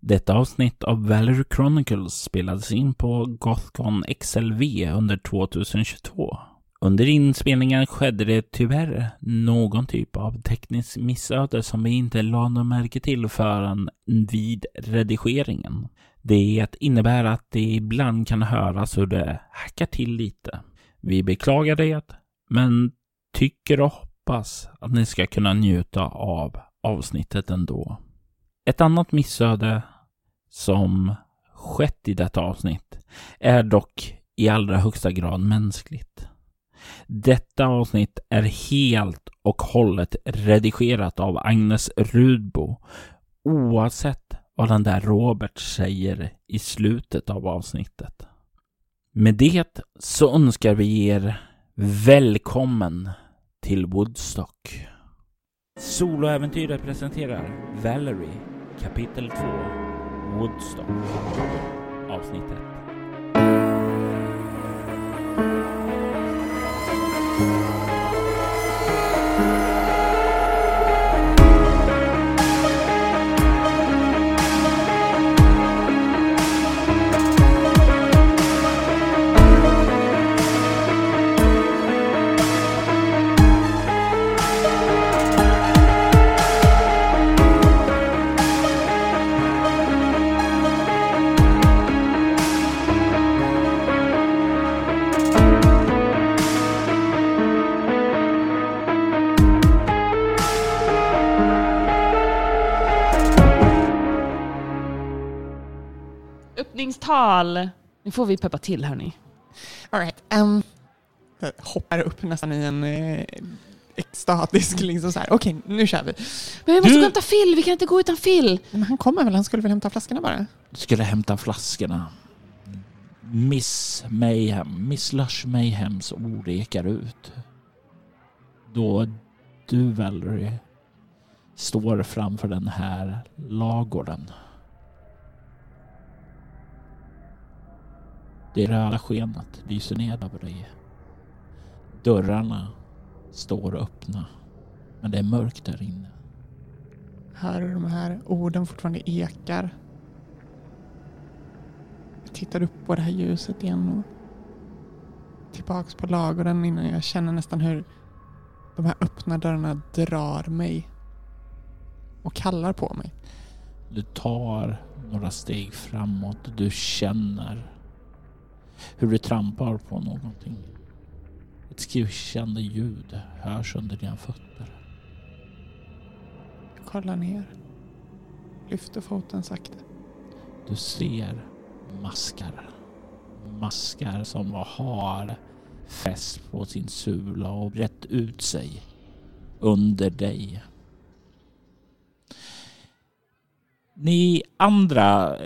Detta avsnitt av Valerie Chronicles spelades in på Gothcon XLV under 2022. Under inspelningen skedde det tyvärr någon typ av teknisk missöde som vi inte lade något märke till förrän vid redigeringen. Det innebär att det ibland kan höras hur det hackar till lite. Vi beklagar det, men tycker och hoppas att ni ska kunna njuta av avsnittet ändå. Ett annat missöde som skett i detta avsnitt är dock i allra högsta grad mänskligt. Detta avsnitt är helt och hållet redigerat av Agnes Rudbo oavsett vad den där Robert säger i slutet av avsnittet. Med det så önskar vi er välkommen till Woodstock. Soloäventyret presenterar Valerie kapitel 2 Woodstock avsnitt 1. Öppningstal! Nu får vi peppa till hörni. All right. Um, jag hoppar upp nästan i en eh, extatisk liksom så här. Okej, nu kör vi. Men vi måste Du- gå och hämta Phil, vi kan inte gå utan Phil. Men han kommer väl? Han skulle väl hämta flaskorna bara? skulle hämta flaskorna. Miss Mayhem, Miss Lush Mayhems ord ekar ut. Då du, Valerie, står framför den här lagården. Det röda skenet lyser ned över dig. Dörrarna står öppna, men det är mörkt där inne. Hör du de här orden fortfarande ekar? Jag tittar upp på det här ljuset igen och tillbaks på lagården innan jag känner nästan hur de här öppna dörrarna drar mig och kallar på mig. Du tar några steg framåt och du känner hur du trampar på någonting. Ett svischande ljud hörs under dina fötter. Jag kollar ner. Lyfter foten sakta. Du ser maskar. Maskar som har fäst på sin sula och brett ut sig under dig. Ni andra,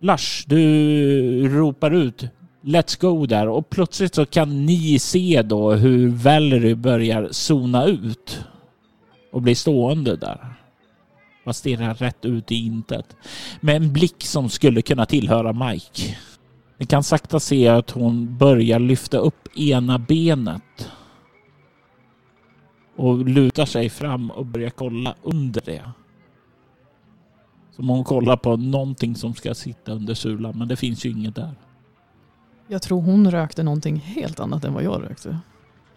Lars, du ropar ut Let's go där och plötsligt så kan ni se då hur Valerie börjar zona ut och blir stående där. Man stirrar rätt ut i intet med en blick som skulle kunna tillhöra Mike. Ni kan sakta se att hon börjar lyfta upp ena benet och lutar sig fram och börjar kolla under det. Som hon kollar på någonting som ska sitta under sulan, men det finns ju inget där. Jag tror hon rökte någonting helt annat än vad jag rökte.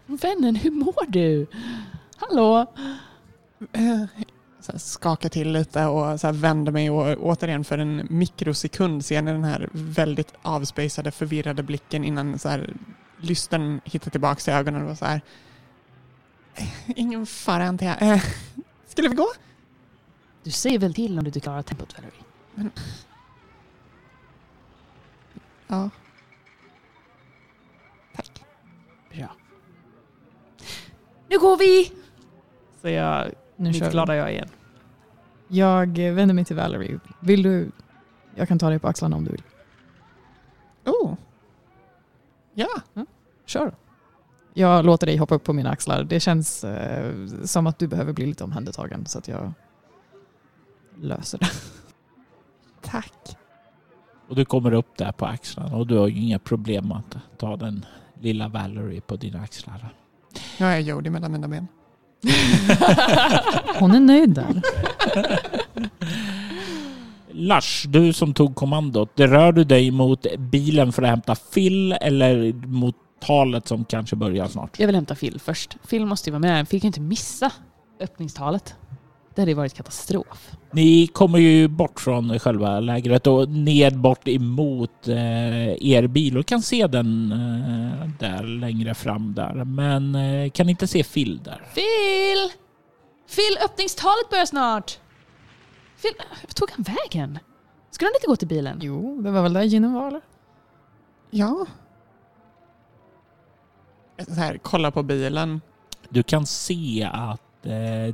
Vännen, hur mår du? Hallå? Eh, Så skakar till lite och så här vänder mig och återigen för en mikrosekund ser ni den här väldigt avspacade förvirrade blicken innan så här, lysten hittar tillbaka till ögonen och så här. "Eh, Ingen fara antar jag. Eh, Skulle vi gå? Du säger väl till om du inte klarar tempot Valerie? Ja. Tack. Bra. Nu går vi! Så jag, nu Mitt glada jag igen. Jag eh, vänder mig till Valerie. Vill du? Jag kan ta dig på axlarna om du vill. Oh. Ja. Kör. Jag låter dig hoppa upp på mina axlar. Det känns eh, som att du behöver bli lite omhändertagen så att jag löser det. Tack. Och du kommer upp där på axlarna och du har ju inga problem att ta den lilla Valerie på dina axlar. Jag är Jody mellan mina ben. Hon är nöjd där. Lars, du som tog kommandot, det rör du dig mot bilen för att hämta Phil eller mot talet som kanske börjar snart? Jag vill hämta Phil först. Phil måste ju vara med. Phil kan inte missa öppningstalet. Det hade ju varit katastrof. Ni kommer ju bort från själva lägret och ned bort emot eh, er bil och kan se den eh, där längre fram där. Men eh, kan inte se Phil där. Phil! Phil, öppningstalet börjar snart! Phil, vart tog han vägen? Skulle han inte gå till bilen? Jo, det var väl där ginen var eller? Ja. Så här, kolla på bilen. Du kan se att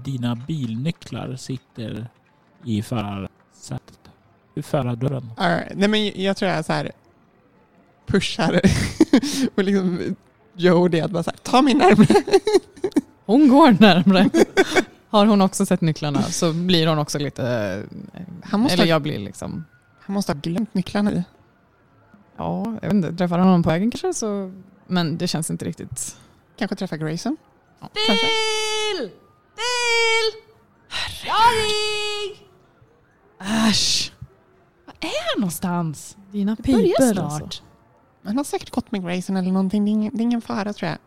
dina bilnycklar sitter i förarsätet. I förardörren. Uh, nej men jag tror jag så här pushar och liksom Joe det att bara så här, ta mig närmare. Hon går närmre. Har hon också sett nycklarna så blir hon också lite... Han måste, Eller ha, jag blir liksom... han måste ha glömt nycklarna i. Ja, jag vet inte. Träffar han honom på vägen kanske så... Men det känns inte riktigt... Kanske träffa Grayson. Ja, Kanske. Phil! Jarig! Äsch! Var är han någonstans? Dina Det börjar pipor snart. alltså. Han har säkert gått med Grayson eller någonting. Det är ingen, det är ingen fara tror jag.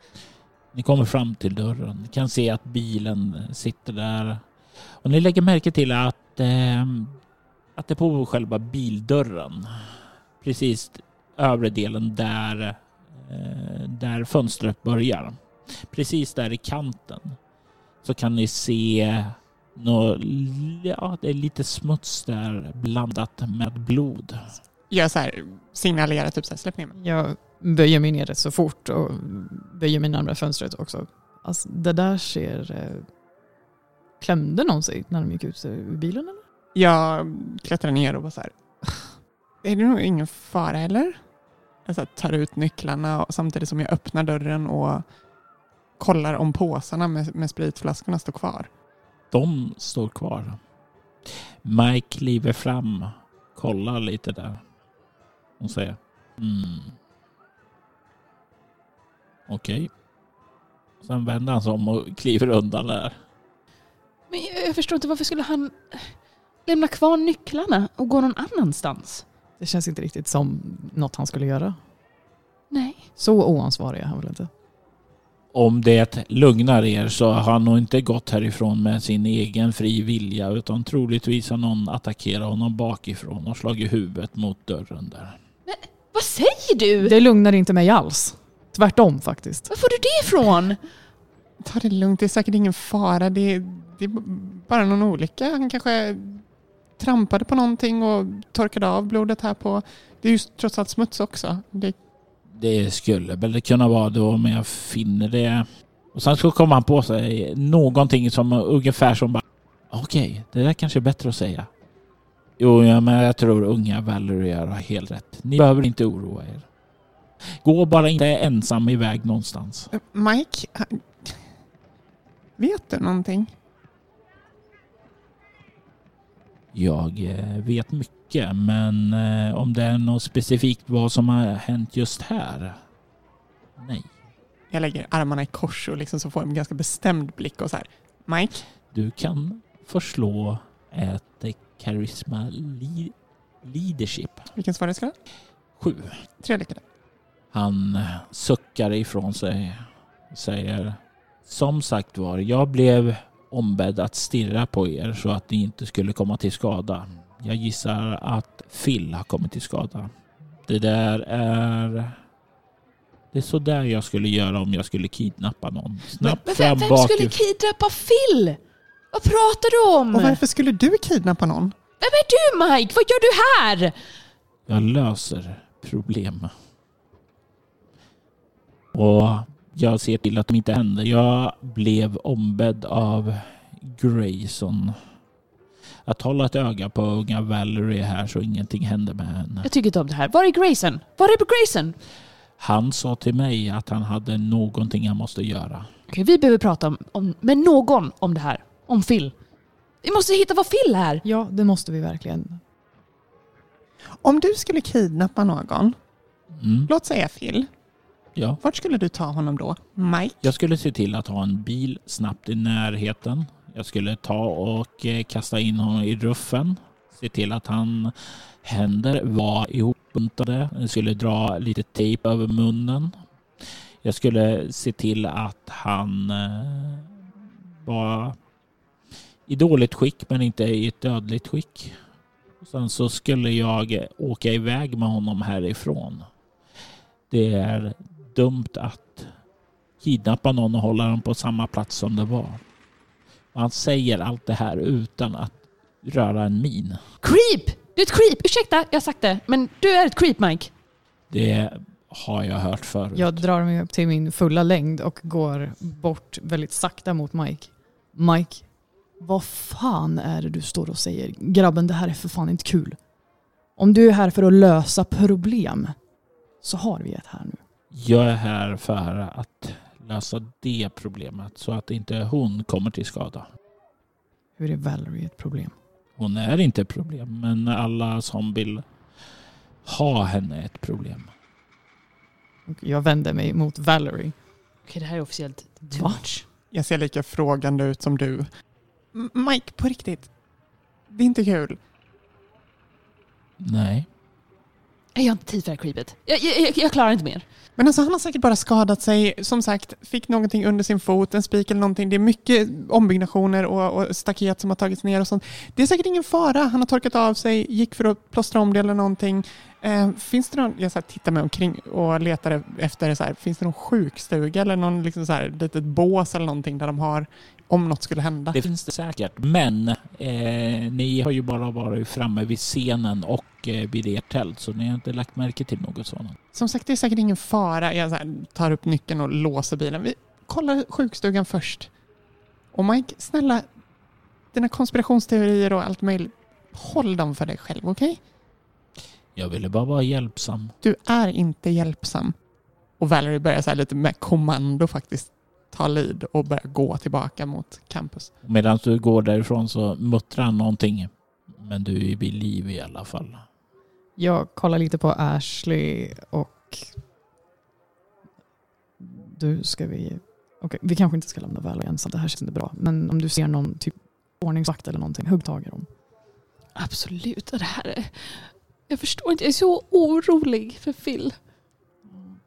Ni kommer fram till dörren. Ni kan se att bilen sitter där. Och ni lägger märke till att, eh, att det på själva bildörren, precis övre delen där, eh, där fönstret börjar, precis där i kanten, så kan ni se nå, ja, det är lite smuts där blandat med blod. Jag så här signalerar typ så här, släpp ner mig. Jag böjer mig ner rätt så fort och böjer mig närmare fönstret också. Alltså, det där ser... Eh, klämde någon sig när de gick ut ur bilen eller? Jag klättrar ner och bara så här. Är det nog ingen fara eller? Jag så här, tar ut nycklarna och, samtidigt som jag öppnar dörren och kollar om påsarna med, med spritflaskorna står kvar. De står kvar. Mike kliver fram, kollar lite där och säger mm. Okej. Sen vänder han sig om och kliver undan där. Men jag, jag förstår inte, varför skulle han lämna kvar nycklarna och gå någon annanstans? Det känns inte riktigt som något han skulle göra. Nej. Så oansvarig är han väl inte? Om det lugnar er så har han nog inte gått härifrån med sin egen fri vilja utan troligtvis har någon attackerat honom bakifrån och slagit huvudet mot dörren där. Vad säger du? Det lugnar inte mig alls. Tvärtom faktiskt. Var får du det ifrån? Ta det lugnt, det är säkert ingen fara. Det, det är bara någon olycka. Han kanske trampade på någonting och torkade av blodet här på... Det är ju trots allt smuts också. Det, Det skulle väl kunna vara då om jag finner det. Och sen så kommer han på sig någonting som ungefär som bara okej, det där kanske är bättre att säga. Jo, ja, men jag tror unga Valerie har helt rätt. Ni behöver inte oroa er. Gå bara inte ensam iväg någonstans. Mike, han- vet du någonting? Jag eh, vet mycket, men eh, om det är något specifikt vad som har hänt just här? Nej. Jag lägger armarna i kors och liksom så får en ganska bestämd blick och så här. Mike, Du kan förslå ett charisma le- leadership. vilken ska Sju. Tre lyckade. Han suckar ifrån sig och säger Som sagt var, jag blev ombedd att stirra på er så att ni inte skulle komma till skada. Jag gissar att Phil har kommit till skada. Det där är... Det är så där jag skulle göra om jag skulle kidnappa någon. Snabbt Men fram vem, vem skulle kidnappa Phil? Vad pratar du om? Och varför skulle du kidnappa någon? Vem är du Mike? Vad gör du här? Jag löser problem. Och jag ser till att de inte händer. Jag blev ombedd av Grayson att hålla ett öga på unga Valerie här så ingenting händer med henne. Jag tycker inte om det här. Var är Grayson? Var är Grayson? Han sa till mig att han hade någonting han måste göra. Okej, vi behöver prata om, om, med någon om det här. Om Phil. Vi måste hitta vad Phil är. Ja, det måste vi verkligen. Om du skulle kidnappa någon, Mm, låt säga Phil, ja. vart skulle du ta honom då? Mike? Jag skulle se till att ha en bil snabbt i närheten. Jag skulle ta och eh, kasta in honom i ruffen. se till att han händer var ihopbuntade. Jag skulle dra lite tejp över munnen. Jag skulle se till att han eh, var i dåligt skick men inte i ett dödligt skick. Och sen så skulle jag åka iväg med honom härifrån. Det är dumt att kidnappa någon och hålla dem på samma plats som det var. Och han säger allt det här utan att röra en min. Creep! Du är ett creep! Ursäkta, jag har sagt det. Men du är ett creep, Mike. Det har jag hört förut. Jag drar mig upp till min fulla längd och går bort väldigt sakta mot Mike. Mike, vad fan är det du står och säger? Grabben, det här är för fan inte kul. Om du är här för att lösa problem så har vi ett här nu. Jag är här för att lösa det problemet så att inte hon kommer till skada. Hur är Valerie ett problem? Hon är inte ett problem, men alla som vill ha henne är ett problem. Jag vänder mig mot Valerie. Okej, det här är officiellt too much. Jag ser lika frågande ut som du. M- Mike, på riktigt. Det är inte kul. Nej. Jag har inte tid för det här creepet. Jag, jag, jag, klarar inte mer. Men alltså han har säkert bara skadat sig, som sagt, fick någonting under sin fot, en spik eller någonting. Det är mycket ombyggnationer och, och staket som har tagits ner och sånt. Det är säkert ingen fara. Han har torkat av sig, gick för att plåstra om det eller någonting. Eh, finns det någon, jag så här, tittar mig omkring och letar efter, så här, finns det någon sjukstuga eller någon liksom så här, litet bås eller någonting där de har, om något skulle hända? Det finns det säkert, men eh, ni har ju bara varit framme vid scenen och eh, vid ert tält så ni har inte lagt märke till något sådant. Som sagt, det är säkert ingen fara. Jag här, tar upp nyckeln och låser bilen. Vi kollar sjukstugan först. Och Mike, snälla, dina konspirationsteorier och allt möjligt, håll dem för dig själv, okej? Jag ville bara vara hjälpsam. Du är inte hjälpsam. Och Valerie börjar så här lite med kommando faktiskt ta lid och börja gå tillbaka mot campus. Medan du går därifrån så muttrar han någonting. Men du är vid liv i alla fall. Jag kollar lite på Ashley och... Du, ska vi... Okej, vi kanske inte ska lämna Valerie ensam. Det här känns inte bra. Men om du ser någon typ ordningsvakt eller någonting, hugg tag i dem. Absolut. Det här är... Jag förstår inte. Jag är så orolig för Phil.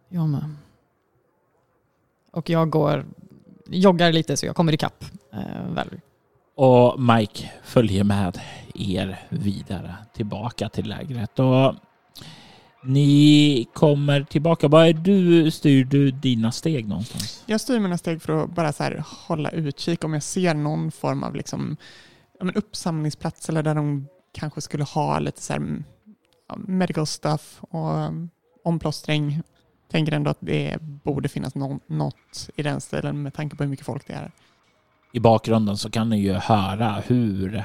Jag med. Och jag går, joggar lite så jag kommer ikapp eh, Valerie. Och Mike följer med er vidare tillbaka till lägret. Och ni kommer tillbaka. Var är du, styr du dina steg någonstans? Jag styr mina steg för att bara så här hålla utkik om jag ser någon form av liksom, ja, men uppsamlingsplats eller där de kanske skulle ha lite så här, mm, medical stuff och um, omplåstring. Tänker ändå att det borde finnas nå- något i den stilen med tanke på hur mycket folk det är. I bakgrunden så kan ni ju höra hur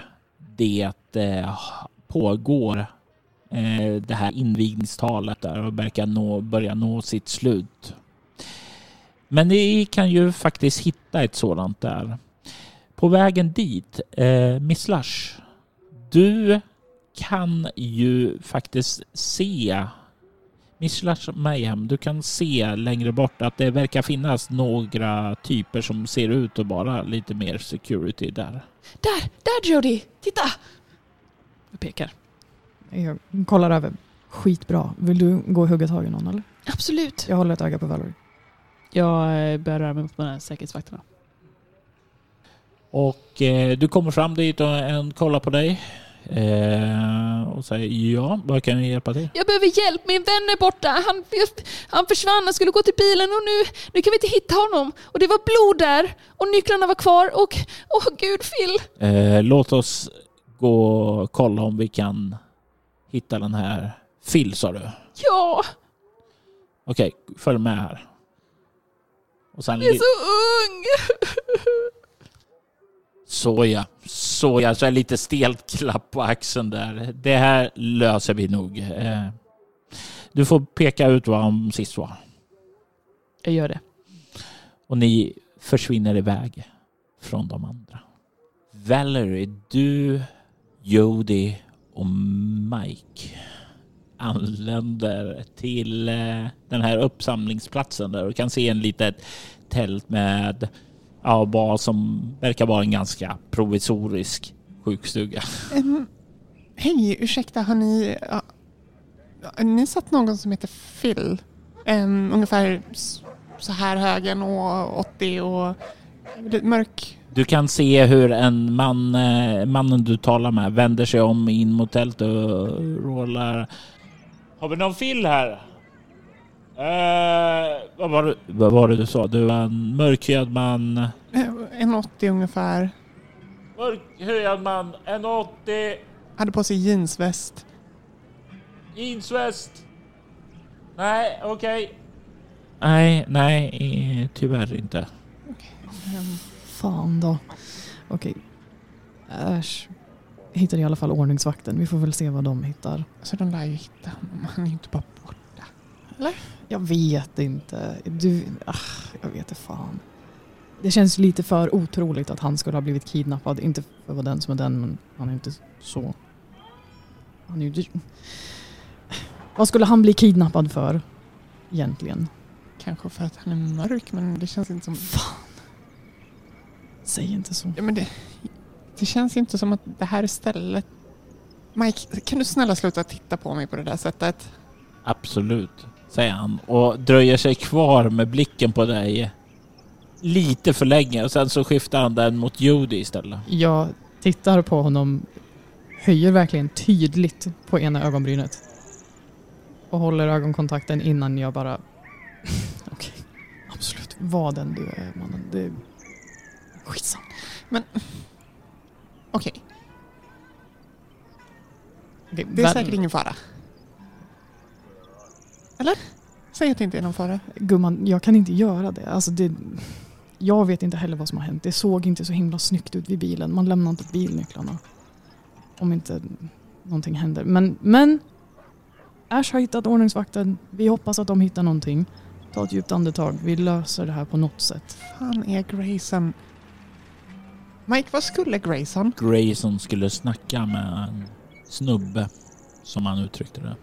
det eh, pågår eh, det här invigningstalet där och verkar nå, börja nå sitt slut. Men ni kan ju faktiskt hitta ett sådant där. På vägen dit, eh, Miss Lush, du kan ju faktiskt se Miss Lush Mayhem, du kan se längre bort att det verkar finnas några typer som ser ut att vara lite mer security där. Där! Där Jody! Titta! Jag pekar. Jag kollar över. Skitbra. Vill du gå och hugga tag i någon eller? Absolut. Jag håller ett öga på Valerie. Jag eh, börjar röra mig mot de här säkerhetsvakterna. Och eh, du kommer fram dit och en kollar på dig. Eh, och säger ja, vad kan jag hjälpa till? Jag behöver hjälp, min vän är borta. Han, han försvann, han skulle gå till bilen och nu, nu kan vi inte hitta honom. Och det var blod där och nycklarna var kvar och, åh gud Phil. Eh, låt oss gå och kolla om vi kan hitta den här Phil sa du? Ja, Okej, följ med här. Och sen jag är så ung. så ja, så ja, så är lite stelt klapp på axeln där. Det här löser vi nog. Eh, du får peka ut vad han sist var. Jag gör det. Och ni försvinner iväg från de andra. Valerie, du, Jody och Mike anländer till eh, den här uppsamlingsplatsen där du kan se en litet tält med ja, vad som verkar vara en ganska provisorisk sjukstuga. Ehm, Hej, ursäkta, har ni... Ja, har ni sett någon som heter Phil? Em, ungefär så här högen och 80 och mörk. Du kan se hur en man, eh, mannen du talar med vänder sig om in mot tältet och rålar. Har vi någon fill här? Eh, vad, var det, vad var det du sa? Du var en mörkhyad man. Eh, En 80 ungefär. Mörkhyad man, en 80, Hade på sig jeansväst. jeansväst. Nej, okej. Nej, nej, eh, tyvärr inte. Em, Fan då. Okej. Äsch. Hittar i alla fall ordningsvakten. Vi får väl se vad de hittar. Så de lär ju hitta honom. Han är ju inte bara borta. Jag vet inte. Du, ah, jag vet inte fan. Det känns lite för otroligt att han skulle ha blivit kidnappad. Inte för att vara den som är den, men han är inte så. Han är ju... Vad skulle han bli kidnappad för? Egentligen. Kanske för att han är mörk, men det känns inte som... Fan. Säg inte så. Ja, men det, det känns inte som att det här stället... Mike, kan du snälla sluta titta på mig på det där sättet? Absolut, säger han och dröjer sig kvar med blicken på dig lite för länge och sen så skiftar han den mot Judy istället. Jag tittar på honom, höjer verkligen tydligt på ena ögonbrynet. Och håller ögonkontakten innan jag bara... Okej, absolut. Var den du är mannen. Det är skitsamma. Okej, Okej, det är säkert ingen fara. Eller? Säg att det inte är någon fara. Gumman, jag kan inte göra det. Alltså det. Jag vet inte heller vad som har hänt. Det såg inte så himla snyggt ut vid bilen. Man lämnar inte bilnycklarna. Om inte någonting händer. Men, men Ash har hittat ordningsvakten. Vi hoppas att de hittar någonting. Ta ett djupt andetag. Vi löser det här på något sätt. fan är Grayson? Mike, vad skulle Grayson? Grayson skulle snacka med en snubbe, som han uttryckte det.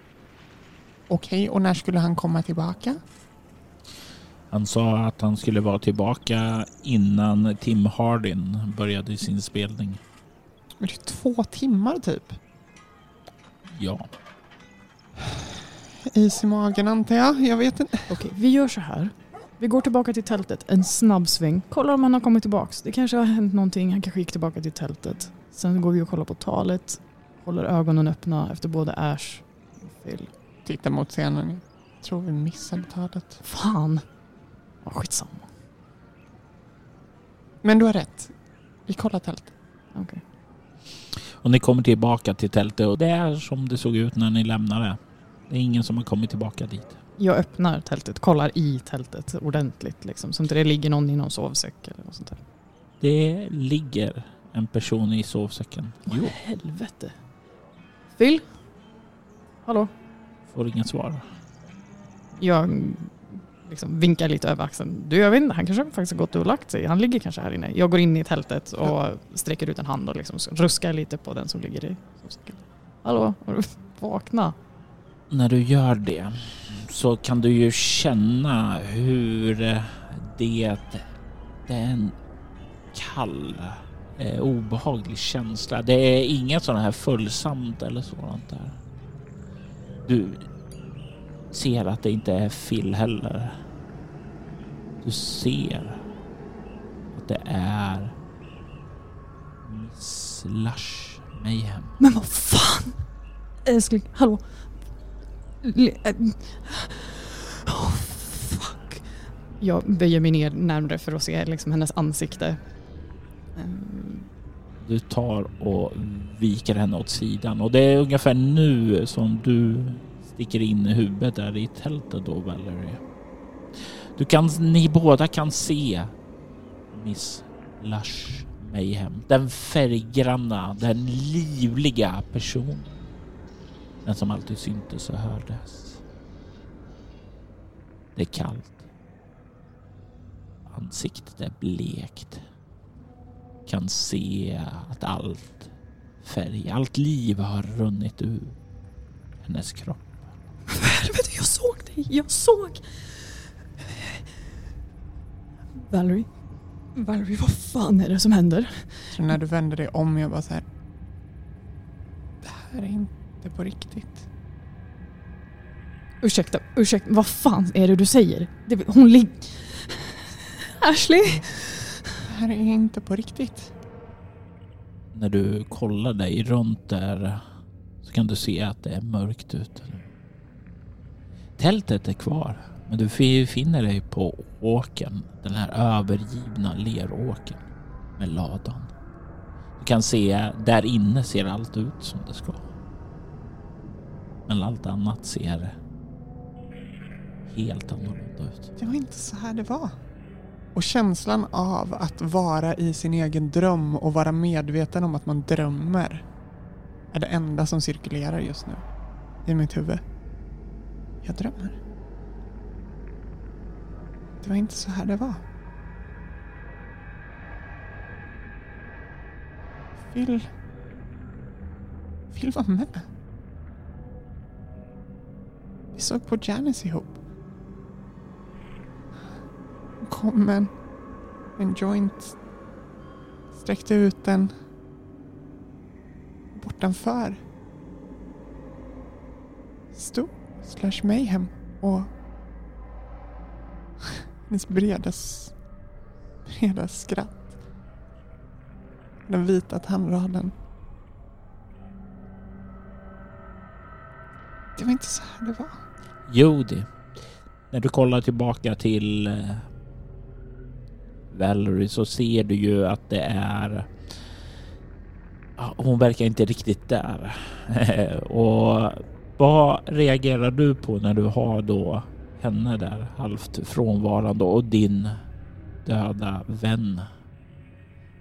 Okej, och när skulle han komma tillbaka? Han sa att han skulle vara tillbaka innan Tim Hardin började sin spelning. Men det är två timmar typ. Ja, Is i magen antar jag. Jag vet inte. Okej, vi gör så här. Vi går tillbaka till tältet. En snabb sväng. Kollar om han har kommit tillbaks. Det kanske har hänt någonting. Han kanske gick tillbaka till tältet. Sen går vi och kollar på talet. Håller ögonen öppna efter både Ash och Phil. Titta mot scenen. Jag tror vi missade talet. Fan. Skitsamma. Men du har rätt. Vi kollar tält. Okej. och ni kommer tillbaka till tältet och det är som det såg ut när ni lämnade. Det är ingen som har kommit tillbaka dit. Jag öppnar tältet. Kollar i tältet ordentligt. Liksom, så inte det ligger någon i någon sovsäck eller något sånt där. Det ligger en person i sovsäcken. Jo, Helvete. Phil? Hallå? Får inget svar. Jag liksom vinkar lite över axeln. Du, jag vet inte, han kanske faktiskt har gått och lagt sig. Han ligger kanske här inne. Jag går in i tältet och sträcker ut en hand och liksom ruskar lite på den som ligger i sovsäcken. Hallå? Vakna? När du gör det så kan du ju känna hur det, är en kall, eh, obehaglig känsla. Det är inget sånt här följsamt eller sådant där. Du ser att det inte är Phil heller. Du ser att det är Miss Lush Mayhem. Men vad fan? Älskling, hallå? Eh, oh, fuck. Jag böjer mig ner närmare för att se liksom hennes ansikte. Ehm. Du tar och viker henne åt sidan och det är ungefär nu som du sticker in huvudet där i tältet då Valerie. Du kan, ni båda kan se Miss Lush Mayhem. Den färggranna, den livliga personen. Den som alltid syntes och hördes. Det är kallt. Ansiktet är blekt kan se att allt färg, allt liv har runnit ur hennes kropp. Helvete, jag såg dig! Jag såg! Valerie? Valerie, vad fan är det som händer? Så när du vänder dig om, jag bara så här. Det här är inte på riktigt. Ursäkta, ursäkta, vad fan är det du säger? Det, hon ligger... Ashley? Här är inte på riktigt. När du kollar dig runt där så kan du se att det är mörkt ute. Tältet är kvar, men du finner dig på åken. Den här övergivna leråken med ladan. Du kan se, där inne ser allt ut som det ska. Men allt annat ser helt annorlunda ut. Det var inte så här det var. Och känslan av att vara i sin egen dröm och vara medveten om att man drömmer är det enda som cirkulerar just nu i mitt huvud. Jag drömmer. Det var inte så här det var. Phil... Phil var med. Vi såg på Janice ihop. Kom en, en joint. Sträckte ut den. Bortanför. Stod slash mayhem och hennes breda, breda skratt. Den vita tandraden. Det var inte så här det var. Jodi, när du kollar tillbaka till eh, Valerie så ser du ju att det är... Hon verkar inte riktigt där. Och vad reagerar du på när du har då henne där halvt frånvarande och din döda vän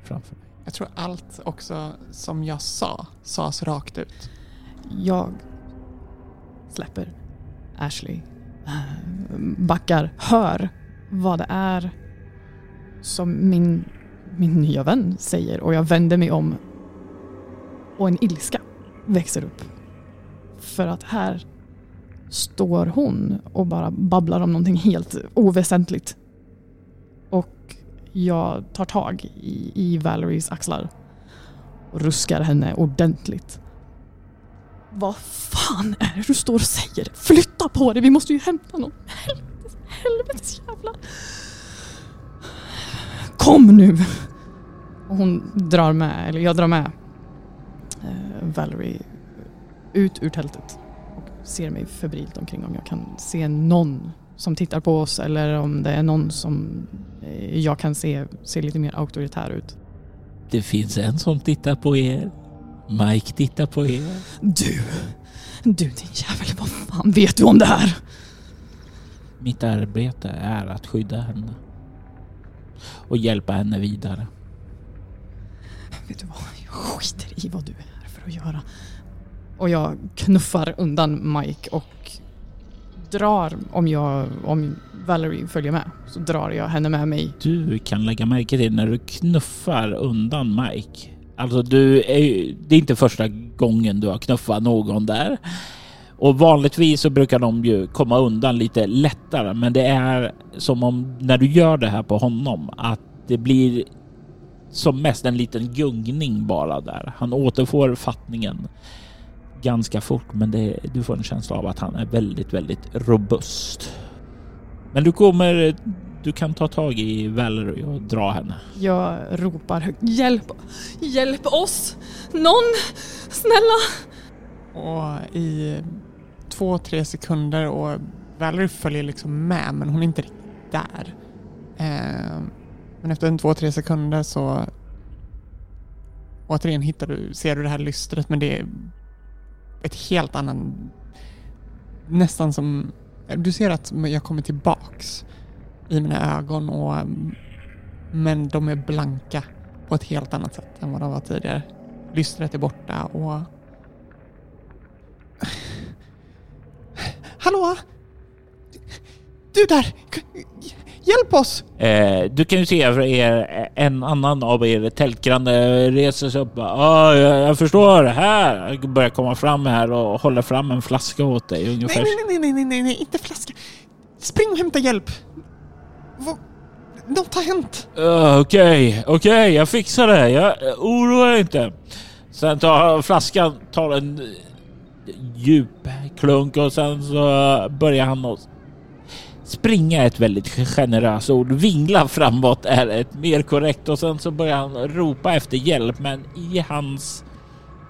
framför dig? Jag tror allt också som jag sa, sades rakt ut. Jag släpper Ashley. Backar, hör vad det är som min, min nya vän säger och jag vänder mig om och en ilska växer upp. För att här står hon och bara babblar om någonting helt oväsentligt. Och jag tar tag i, i Valeries axlar och ruskar henne ordentligt. Vad fan är det du står och säger? Flytta på dig, vi måste ju hämta någon. Helvetes, helvetes jävlar. Kom nu! Och hon drar med, eller jag drar med eh, Valerie ut ur tältet och ser mig febrilt omkring om jag kan se någon som tittar på oss eller om det är någon som eh, jag kan se ser lite mer auktoritär ut. Det finns en som tittar på er. Mike tittar på er. Du! Du din jävel, vad fan vet du om det här? Mitt arbete är att skydda henne och hjälpa henne vidare. Vet du vad? Jag skiter i vad du är här för att göra. Och jag knuffar undan Mike och drar, om, jag, om Valerie följer med, så drar jag henne med mig. Du kan lägga märke till när du knuffar undan Mike. Alltså du är det är inte första gången du har knuffat någon där. Och vanligtvis så brukar de ju komma undan lite lättare, men det är som om när du gör det här på honom att det blir som mest en liten gungning bara där. Han återfår fattningen ganska fort, men det, du får en känsla av att han är väldigt, väldigt robust. Men du kommer, du kan ta tag i Valerie och dra henne. Jag ropar högt. Hjälp! Hjälp oss! Någon! Snälla! Och i två, tre sekunder och Valerie följer liksom med men hon är inte riktigt där. Eh, men efter en två, tre sekunder så återigen hittar du, ser du det här lystret men det är ett helt annan, nästan som, du ser att jag kommer tillbaks i mina ögon och men de är blanka på ett helt annat sätt än vad de var tidigare. Lystret är borta och Hallå? Du där! Hjälp oss! Eh, du kan ju se er, en annan av er tältgranne reser sig upp. Ah, jag, jag förstår, här! Börjar komma fram här och håller fram en flaska åt dig Nej, ungefär. nej, nej, nej, nej, nej, nej, inte flaska. Spring och hämta hjälp. Vad? Något har hänt. Uh, Okej, okej, jag fixar det. Jag uh, oroa dig inte. Sen tar flaskan, tar en djup klunk och sen så börjar han att springa ett väldigt generöst ord. Vingla framåt är ett mer korrekt och sen så börjar han ropa efter hjälp men i hans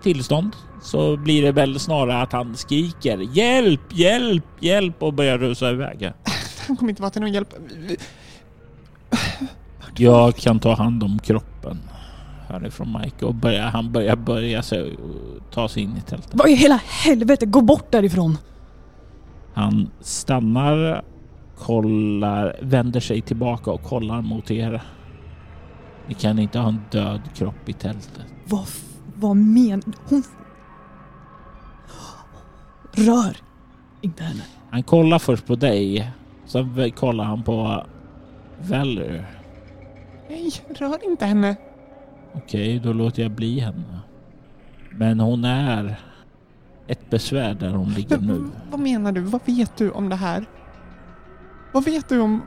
tillstånd så blir det väl snarare att han skriker hjälp, hjälp, hjälp och börjar rusa iväg. Han kommer inte vara till någon hjälp. Jag kan ta hand om kroppen härifrån Mike och börja, han börjar börja sig och ta sig in i tältet. Vad i hela helvete, gå bort därifrån! Han stannar, kollar, vänder sig tillbaka och kollar mot er. Ni kan inte ha en död kropp i tältet. Vad, vad men... Hon... Rör inte henne. Han kollar först på dig, sen kollar han på Valerie. Nej, rör inte henne. Okej, då låter jag bli henne. Men hon är ett besvär där hon ligger nu. Vad menar du? Vad vet du om det här? Vad vet du om...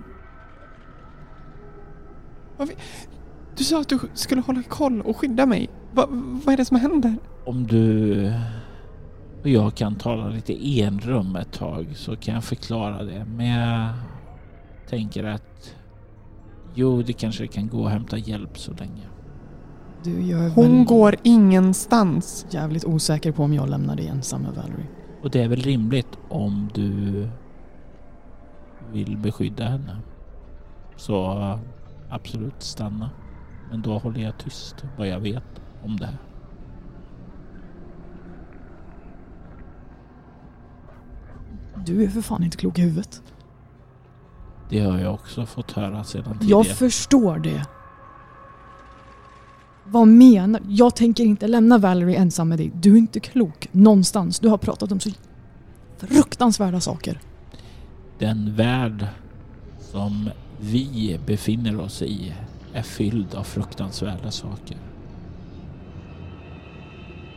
Vad vet... Du sa att du skulle hålla koll och skydda mig. Va, vad är det som händer? Om du och jag kan tala lite enrum ett tag så kan jag förklara det. Men jag tänker att jo, det kanske kan gå att hämta hjälp så länge. Du, jag är Hon väl går ingenstans. jävligt osäker på om jag lämnar dig ensam med Valerie. Och det är väl rimligt om du vill beskydda henne. Så absolut stanna. Men då håller jag tyst vad jag vet om det här. Du är för fan inte klok i huvudet. Det har jag också fått höra sedan tidigare. Jag förstår det. Vad menar Jag tänker inte lämna Valerie ensam med dig. Du är inte klok någonstans. Du har pratat om så fruktansvärda saker. Den värld som vi befinner oss i är fylld av fruktansvärda saker.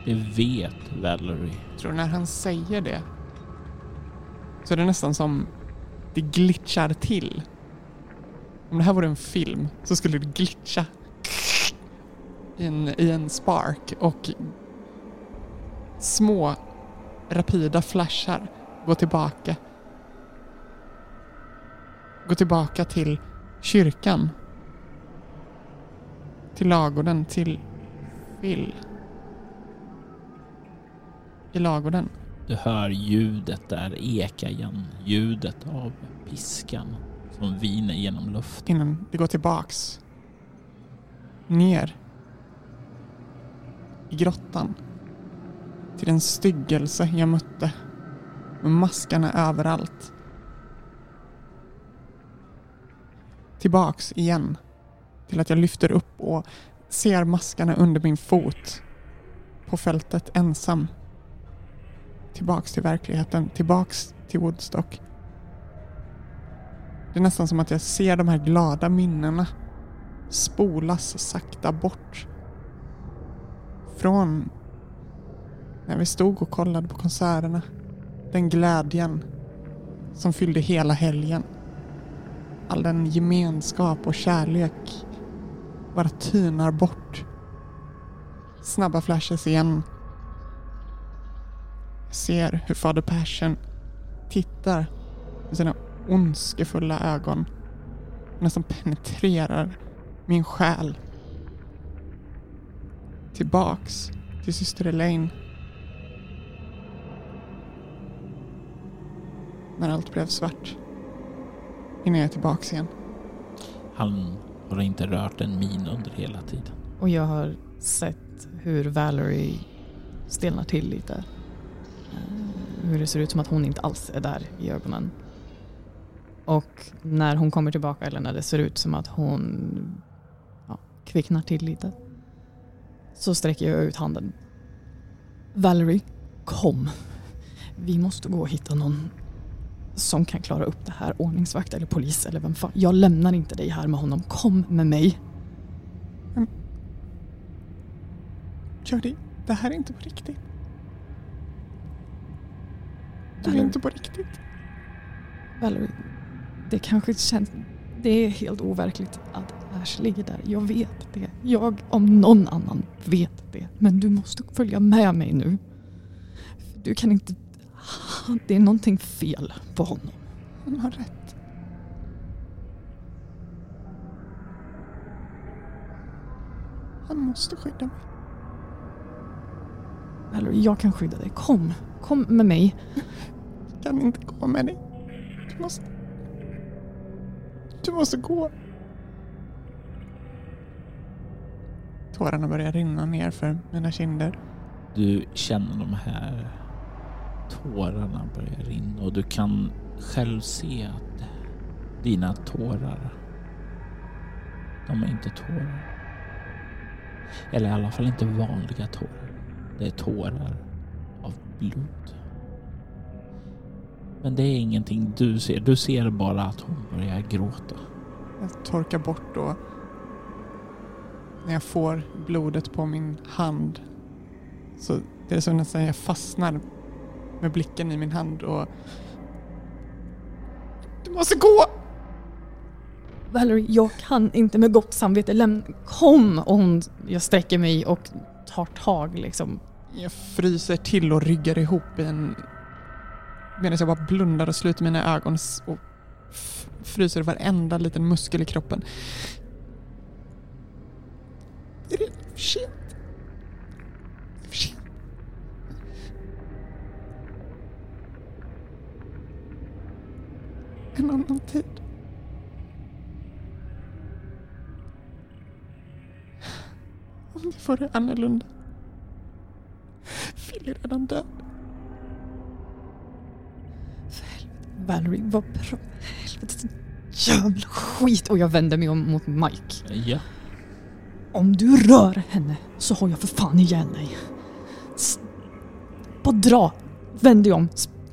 Det vet Valerie. Jag tror när han säger det så är det nästan som det glitchar till. Om det här vore en film så skulle det glitcha i en, i en spark och små rapida flashar gå tillbaka. Gå tillbaka till kyrkan. Till lagården, till Phil. I lagården. Du hör ljudet där eka igen. Ljudet av piskan som viner genom luften. innan det går tillbaks. Ner. I grottan. Till den styggelse jag mötte. Med maskarna överallt. Tillbaks igen. Till att jag lyfter upp och ser maskarna under min fot. På fältet ensam. Tillbaks till verkligheten. Tillbaks till Woodstock. Det är nästan som att jag ser de här glada minnena spolas sakta bort. Från när vi stod och kollade på konserterna. Den glädjen som fyllde hela helgen. All den gemenskap och kärlek bara tynar bort. Snabba flashes igen. Jag ser hur fader Persson tittar med sina ondskefulla ögon nästan penetrerar min själ. Tillbaks till syster Elaine. När allt blev svart. Innan jag är tillbaks igen. Han har inte rört en min under hela tiden. Och jag har sett hur Valerie stelnar till lite. Eh, Hur det ser ut som att hon inte alls är där i ögonen. Och när hon kommer tillbaka, eller när det ser ut som att hon ja, kvicknar till lite, så sträcker jag ut handen. Valerie, kom. Vi måste gå och hitta någon som kan klara upp det här. Ordningsvakt eller polis eller vem fan. Jag lämnar inte dig här med honom. Kom med mig. Jody, det här är inte på riktigt. Du är inte på riktigt. Valerie, det kanske känns... Det är helt overkligt att Ash ligger där. Jag vet det. Jag om någon annan vet det. Men du måste följa med mig nu. Du kan inte... Det är någonting fel på honom. Han har rätt. Han måste skydda mig. Valerie, jag kan skydda dig. Kom. Kom med mig. Jag kan inte gå med dig. Du måste... Du måste gå. Tårarna börjar rinna ner för mina kinder. Du känner de här tårarna börja rinna och du kan själv se att dina tårar, de är inte tårar. Eller i alla fall inte vanliga tårar. Det är tårar av blod. Men det är ingenting du ser. Du ser bara att hon börjar gråta. Jag torkar bort då. När jag får blodet på min hand så det är som nästan jag fastnar med blicken i min hand och... Du måste gå! Valerie, jag kan inte med gott samvete lämna... Kom! Och hon, jag sträcker mig och tar tag liksom. Jag fryser till och ryggar ihop i en... Medan jag bara blundar och sluter mina ögon och fryser varenda liten muskel i kroppen. Det är redan för sent. Det är för sent. En annan tid. Om det vore annorlunda. Phil är redan död. För helvete, Valerie, vad bra... Helvete, jävla skit! Och jag vänder mig om mot Mike. Ja, om du rör henne så har jag för fan ihjäl dig. Bara dra. Vänd dig om.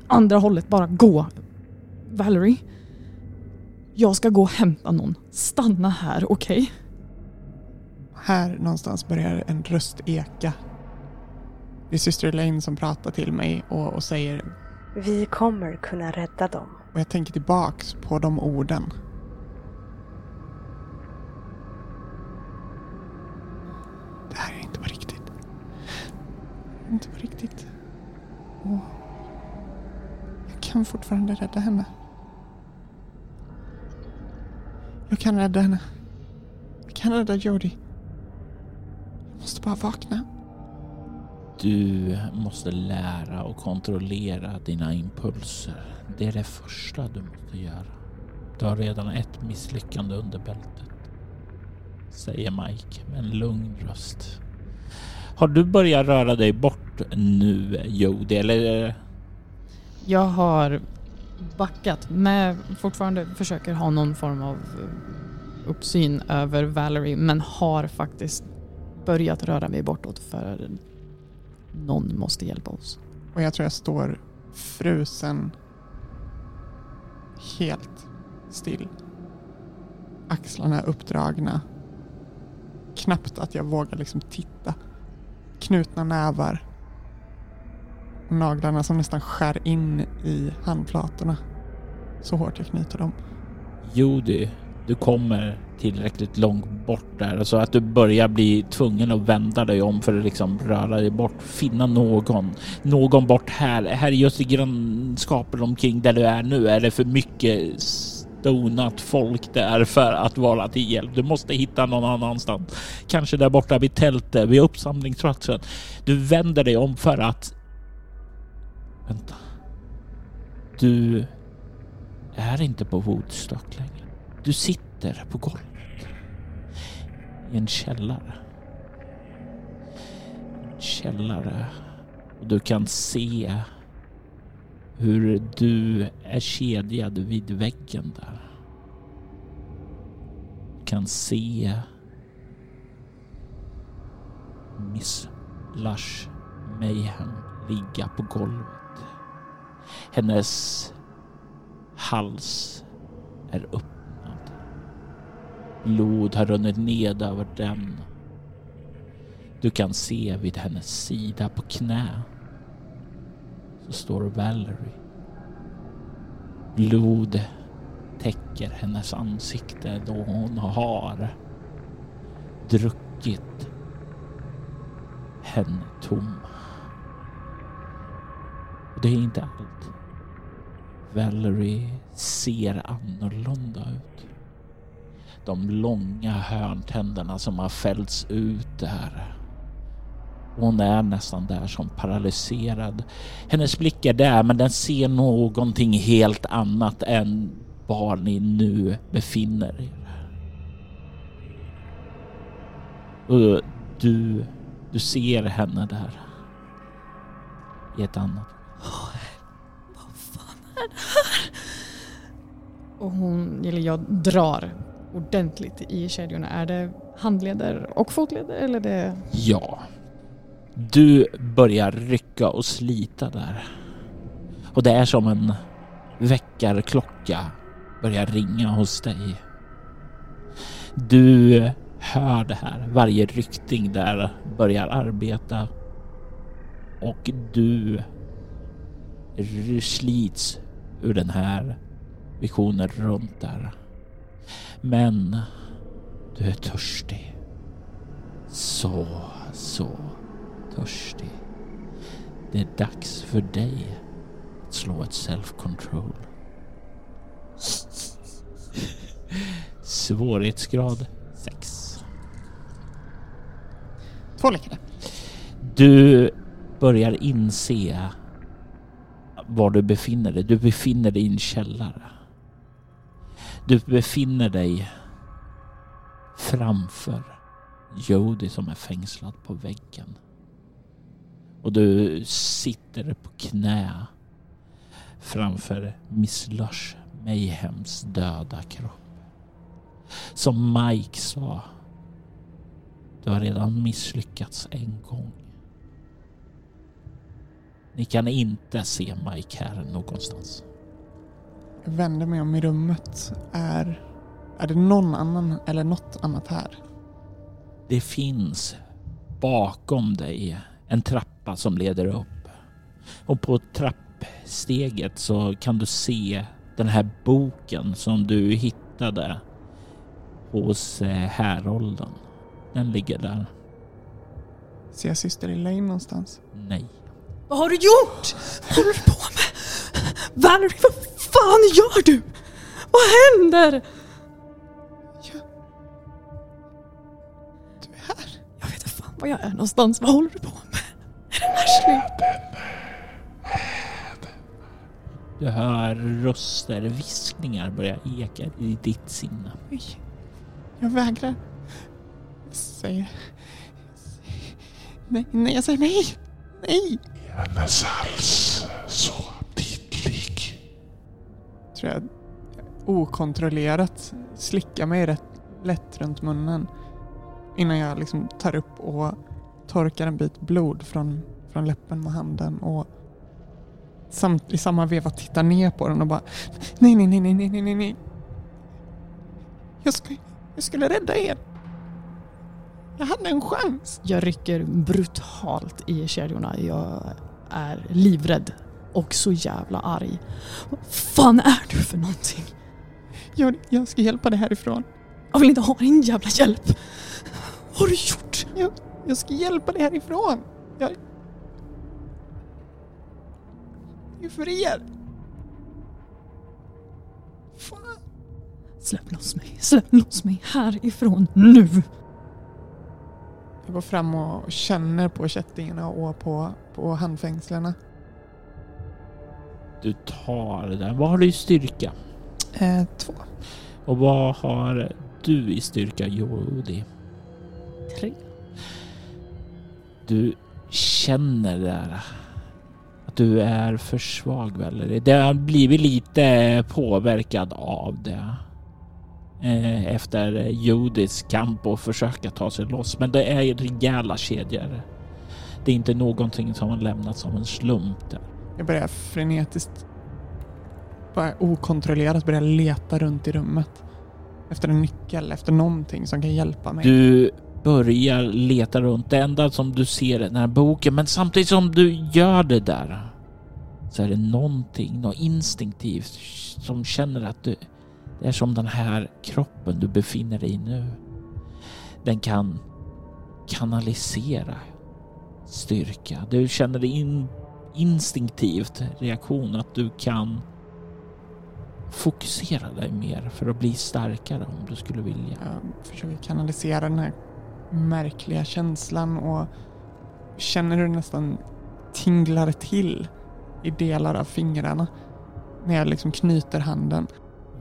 Andra hållet, bara gå. Valerie. Jag ska gå och hämta någon. Stanna här, okej? Här någonstans börjar en röst eka. Det är syster Elaine som pratar till mig och, och säger Vi kommer kunna rädda dem. och jag tänker tillbaks på de orden. Det här är inte på riktigt. Inte på riktigt. Och jag kan fortfarande rädda henne. Jag kan rädda henne. Jag kan rädda Jodie. Jag måste bara vakna. du måste lära och kontrollera dina impulser. Det är det första du måste göra. Du har redan ett misslyckande under bältet. Säger Mike med en lugn röst. Har du börjat röra dig bort nu, Jody? Eller? Jag har backat med, fortfarande försöker ha någon form av eh, uppsyn över Valerie men har faktiskt börjat röra mig bortåt för någon måste hjälpa oss. Och jag tror jag står frusen helt still. Axlarna uppdragna. Knappt att jag vågar liksom titta. Knutna nävar. Och naglarna som nästan skär in i handflatorna. Så hårt jag knyter dem. Judy, du kommer tillräckligt långt bort där så att du börjar bli tvungen att vända dig om för att liksom röra dig bort, finna någon, någon bort här. Här just i grannskapet omkring där du är nu är det för mycket Donat folk där för att vara till hjälp. Du måste hitta någon annanstans. Kanske där borta vid tältet, vid uppsamlingsplatsen. Du vänder dig om för att... Vänta. Du är inte på Woodstock längre. Du sitter på golvet i en källare. En källare. Och du kan se hur du är kedjad vid väggen där. Du kan se Miss Lush Mayhem ligga på golvet. Hennes hals är öppnad. Blod har runnit ned över den. Du kan se vid hennes sida på knä så står Valerie. Blod täcker hennes ansikte då hon har druckit henne tom. Och det är inte allt. Valerie ser annorlunda ut. De långa hörntänderna som har fällts ut där. Hon är nästan där som paralyserad. Hennes blick är där men den ser någonting helt annat än var ni nu befinner er. Och du, du ser henne där. I ett annat. Och hon, eller jag drar ordentligt i kedjorna. Är det handleder och fotleder eller det... Ja. Du börjar rycka och slita där. Och det är som en väckarklocka börjar ringa hos dig. Du hör det här. Varje ryckning där börjar arbeta. Och du slits ur den här visionen runt där. Men du är törstig. Så, så törstig. Det är dags för dig att slå ett self-control. Svårighetsgrad 6. Två lyckade. Du börjar inse var du befinner dig. Du befinner dig i en källare. Du befinner dig framför Jody som är fängslad på väggen. Och du sitter på knä framför Miss Lush Mayhems döda kropp. Som Mike sa, du har redan misslyckats en gång. Ni kan inte se Mike här någonstans. Jag vänder mig om i rummet. Är, är det någon annan eller något annat här? Det finns bakom dig en trappa som leder upp. Och på trappsteget så kan du se den här boken som du hittade hos eh, härolden. Den ligger där. Ser jag syster Elaine någonstans? Nej. Vad har du gjort? Vad håller du på med? Valerie, vad fan gör du? Vad händer? Ja. Du är här. Jag vet inte fan var jag är någonstans. Vad håller du på med? Är det? Du hör röster, viskningar börja eka i ditt sinne. Jag vägrar. Jag säger... Nej, nej, jag säger nej! Nej! Hennes hals så aptitlig. Tror jag okontrollerat slickar mig rätt lätt runt munnen. Innan jag liksom tar upp och torkar en bit blod från, från läppen med handen och samt, i samma veva tittar ner på den och bara nej, nej, nej, nej, nej, nej, nej. Jag, ska, jag skulle rädda er. Jag hade en chans. Jag rycker brutalt i kedjorna. Jag är livrädd och så jävla arg. Vad fan är du för någonting? Jag, jag ska hjälpa dig härifrån. Jag vill inte ha din jävla hjälp. Vad har du gjort? Jag, jag ska hjälpa dig härifrån. Jag... Det är för er. Fan. Släpp loss mig. Släpp loss mig härifrån nu. Jag går fram och känner på kättingarna och på, på handfängslena. Du tar där. Vad har du i styrka? Eh, två. Och vad har du i styrka, Jodi? Tre. Du känner där att du är för svag, Valerie. Det har blivit lite påverkad av det. Eh, efter Judis kamp och försöka ta sig loss. Men det är rejäla kedjor. Det är inte någonting som har lämnats av en slump där. Jag börjar frenetiskt, bara okontrollerat börja leta runt i rummet. Efter en nyckel, efter någonting som kan hjälpa mig. Du börjar leta runt. Det enda som du ser är den här boken, men samtidigt som du gör det där så är det någonting, något instinktivt som känner att du, det är som den här kroppen du befinner dig i nu. Den kan kanalisera styrka. Du känner in instinktivt reaktion att du kan fokusera dig mer för att bli starkare om du skulle vilja. Jag försöker kanalisera den här märkliga känslan och känner hur det nästan tinglar till i delar av fingrarna när jag liksom knyter handen.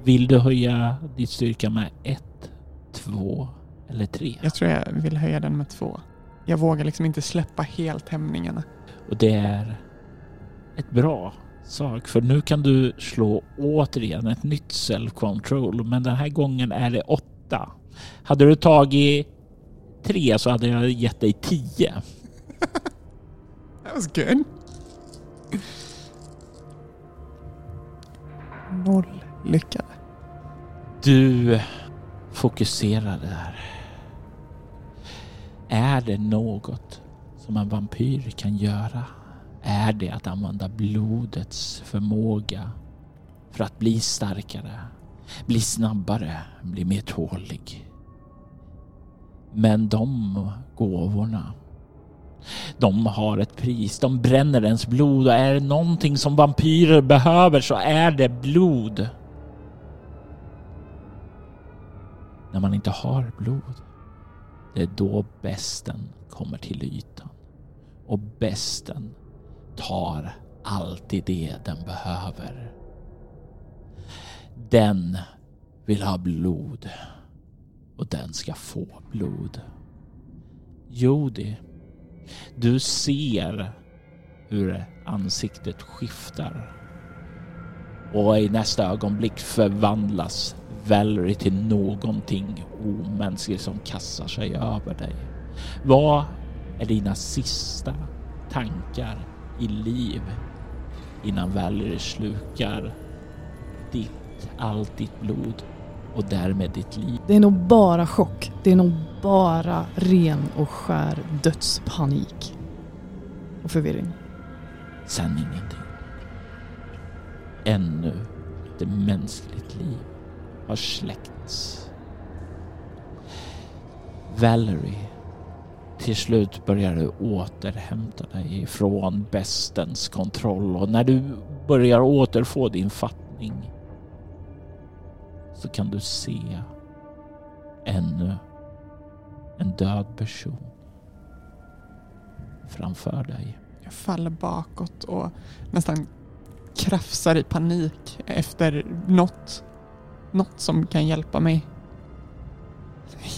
Vill du höja ditt styrka med ett, två eller tre? Jag tror jag vill höja den med två. Jag vågar liksom inte släppa helt hämningarna. Och det är ett bra sak för nu kan du slå återigen ett nytt self-control men den här gången är det åtta. Hade du tagit tre så hade jag gett dig tio. That was good. Noll lyckade. Du fokuserar där. Är det något som en vampyr kan göra är det att använda blodets förmåga för att bli starkare, bli snabbare, bli mer tålig. Men de gåvorna, de har ett pris. De bränner ens blod och är det någonting som vampyrer behöver så är det blod. När man inte har blod, det är då besten kommer till ytan. Och besten tar alltid det den behöver. Den vill ha blod och den ska få blod. Jodi, du ser hur ansiktet skiftar och i nästa ögonblick förvandlas Valerie till någonting omänskligt som kastar sig över dig. Vad är dina sista tankar i liv innan Valerie slukar ditt, allt ditt blod och därmed ditt liv. Det är nog bara chock. Det är nog bara ren och skär dödspanik. Och förvirring. Sen ingenting. Ännu det mänskligt liv har släckts. Valerie, till slut börjar du återhämta dig från bestens kontroll och när du börjar återfå din fattning så kan du se ännu en död person framför dig. Jag faller bakåt och nästan krafsar i panik efter något. Något som kan hjälpa mig. Nej.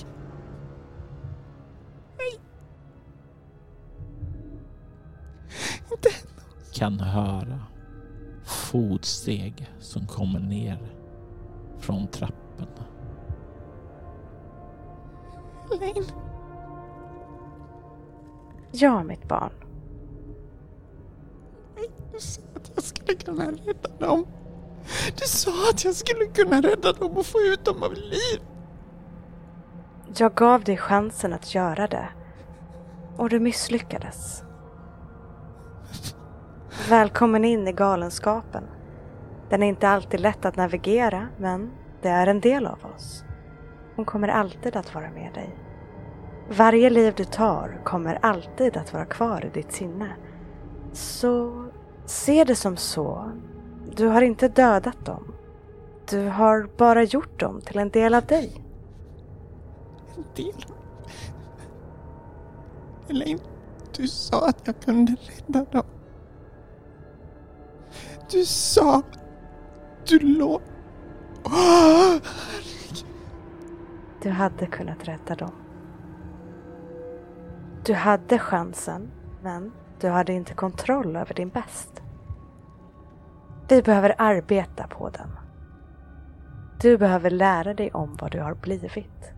Nej. Inte Kan höra fotsteg som kommer ner från trapporna. Elaine. Ja, mitt barn. Du sa att jag skulle kunna rädda dem. Du sa att jag skulle kunna rädda dem och få ut dem av liv. Jag gav dig chansen att göra det. Och du misslyckades. Välkommen in i galenskapen. Den är inte alltid lätt att navigera, men det är en del av oss. Hon kommer alltid att vara med dig. Varje liv du tar kommer alltid att vara kvar i ditt sinne. Så se det som så. Du har inte dödat dem. Du har bara gjort dem till en del av dig. En del. Elaine, du sa att jag kunde rädda dem. Du sa... Du låg... Åh! Du hade kunnat rädda dem. Du hade chansen, men du hade inte kontroll över din bäst. Vi behöver arbeta på den. Du behöver lära dig om vad du har blivit.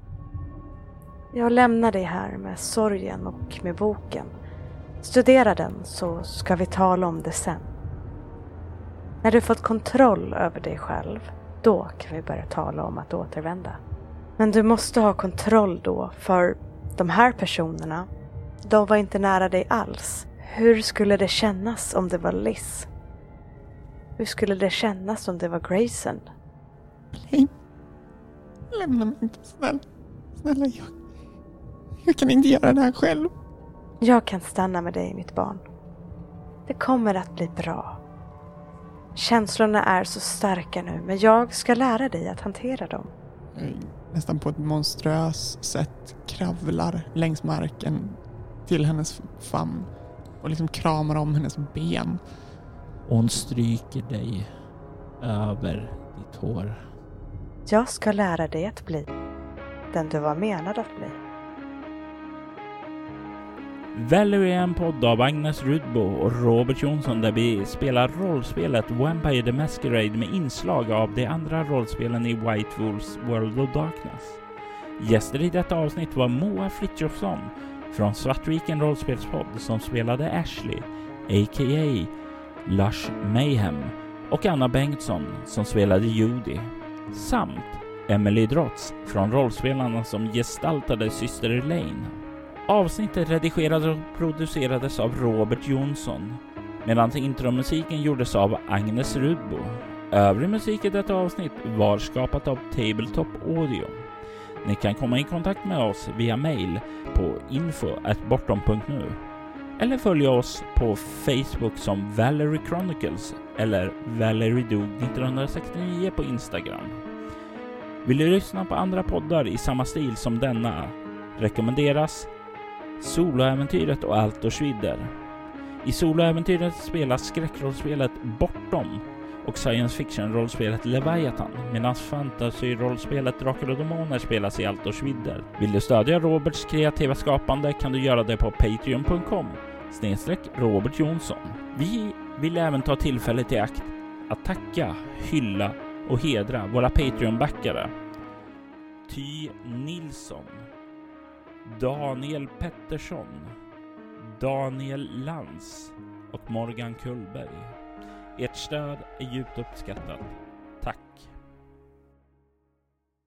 Jag lämnar dig här med sorgen och med boken. Studera den så ska vi tala om det sen. När du fått kontroll över dig själv, då kan vi börja tala om att återvända. Men du måste ha kontroll då, för de här personerna, de var inte nära dig alls. Hur skulle det kännas om det var Liz? Hur skulle det kännas om det var Grayson? Lämna mig inte snälla. Snälla, jag... Jag kan inte göra det här själv. Jag kan stanna med dig mitt barn. Det kommer att bli bra. Känslorna är så starka nu men jag ska lära dig att hantera dem. Nästan på ett monströst sätt kravlar längs marken till hennes famn och liksom kramar om hennes ben. Och hon stryker dig över ditt hår. Jag ska lära dig att bli den du var menad att bli. Valerie är en podd av Agnes Rudbo och Robert Jonsson där vi spelar rollspelet Vampire the Masquerade med inslag av de andra rollspelen i White Wolves World of Darkness. Gäster i detta avsnitt var Moa Frithiofsson från Svartviken rollspelspodd som spelade Ashley, a.k.a. Lush Mayhem och Anna Bengtsson som spelade Judy samt Emily Drotz från rollspelarna som gestaltade syster Elaine. Avsnittet redigerades och producerades av Robert Jonsson medan intromusiken gjordes av Agnes Rudbo. Övrig musik i detta avsnitt var skapat av Tabletop Audio. Ni kan komma i kontakt med oss via mail på info.bortom.nu eller följa oss på Facebook som Valerie Chronicles eller ValerieDog1969 på Instagram. Vill du lyssna på andra poddar i samma stil som denna rekommenderas Soloäventyret och Altorsvidder. I Soloäventyret spelas skräckrollspelet Bortom och science fiction-rollspelet Leviathan medan fantasy-rollspelet Drakar och Demoner spelas i Altorsvidder. Vill du stödja Roberts kreativa skapande kan du göra det på patreon.com snedstreck Robert Jonsson. Vi vill även ta tillfället i akt att tacka, hylla och hedra våra Patreon-backare. Ty Nilsson Daniel Pettersson, Daniel Lantz och Morgan Kullberg. Ert stöd är djupt uppskattat.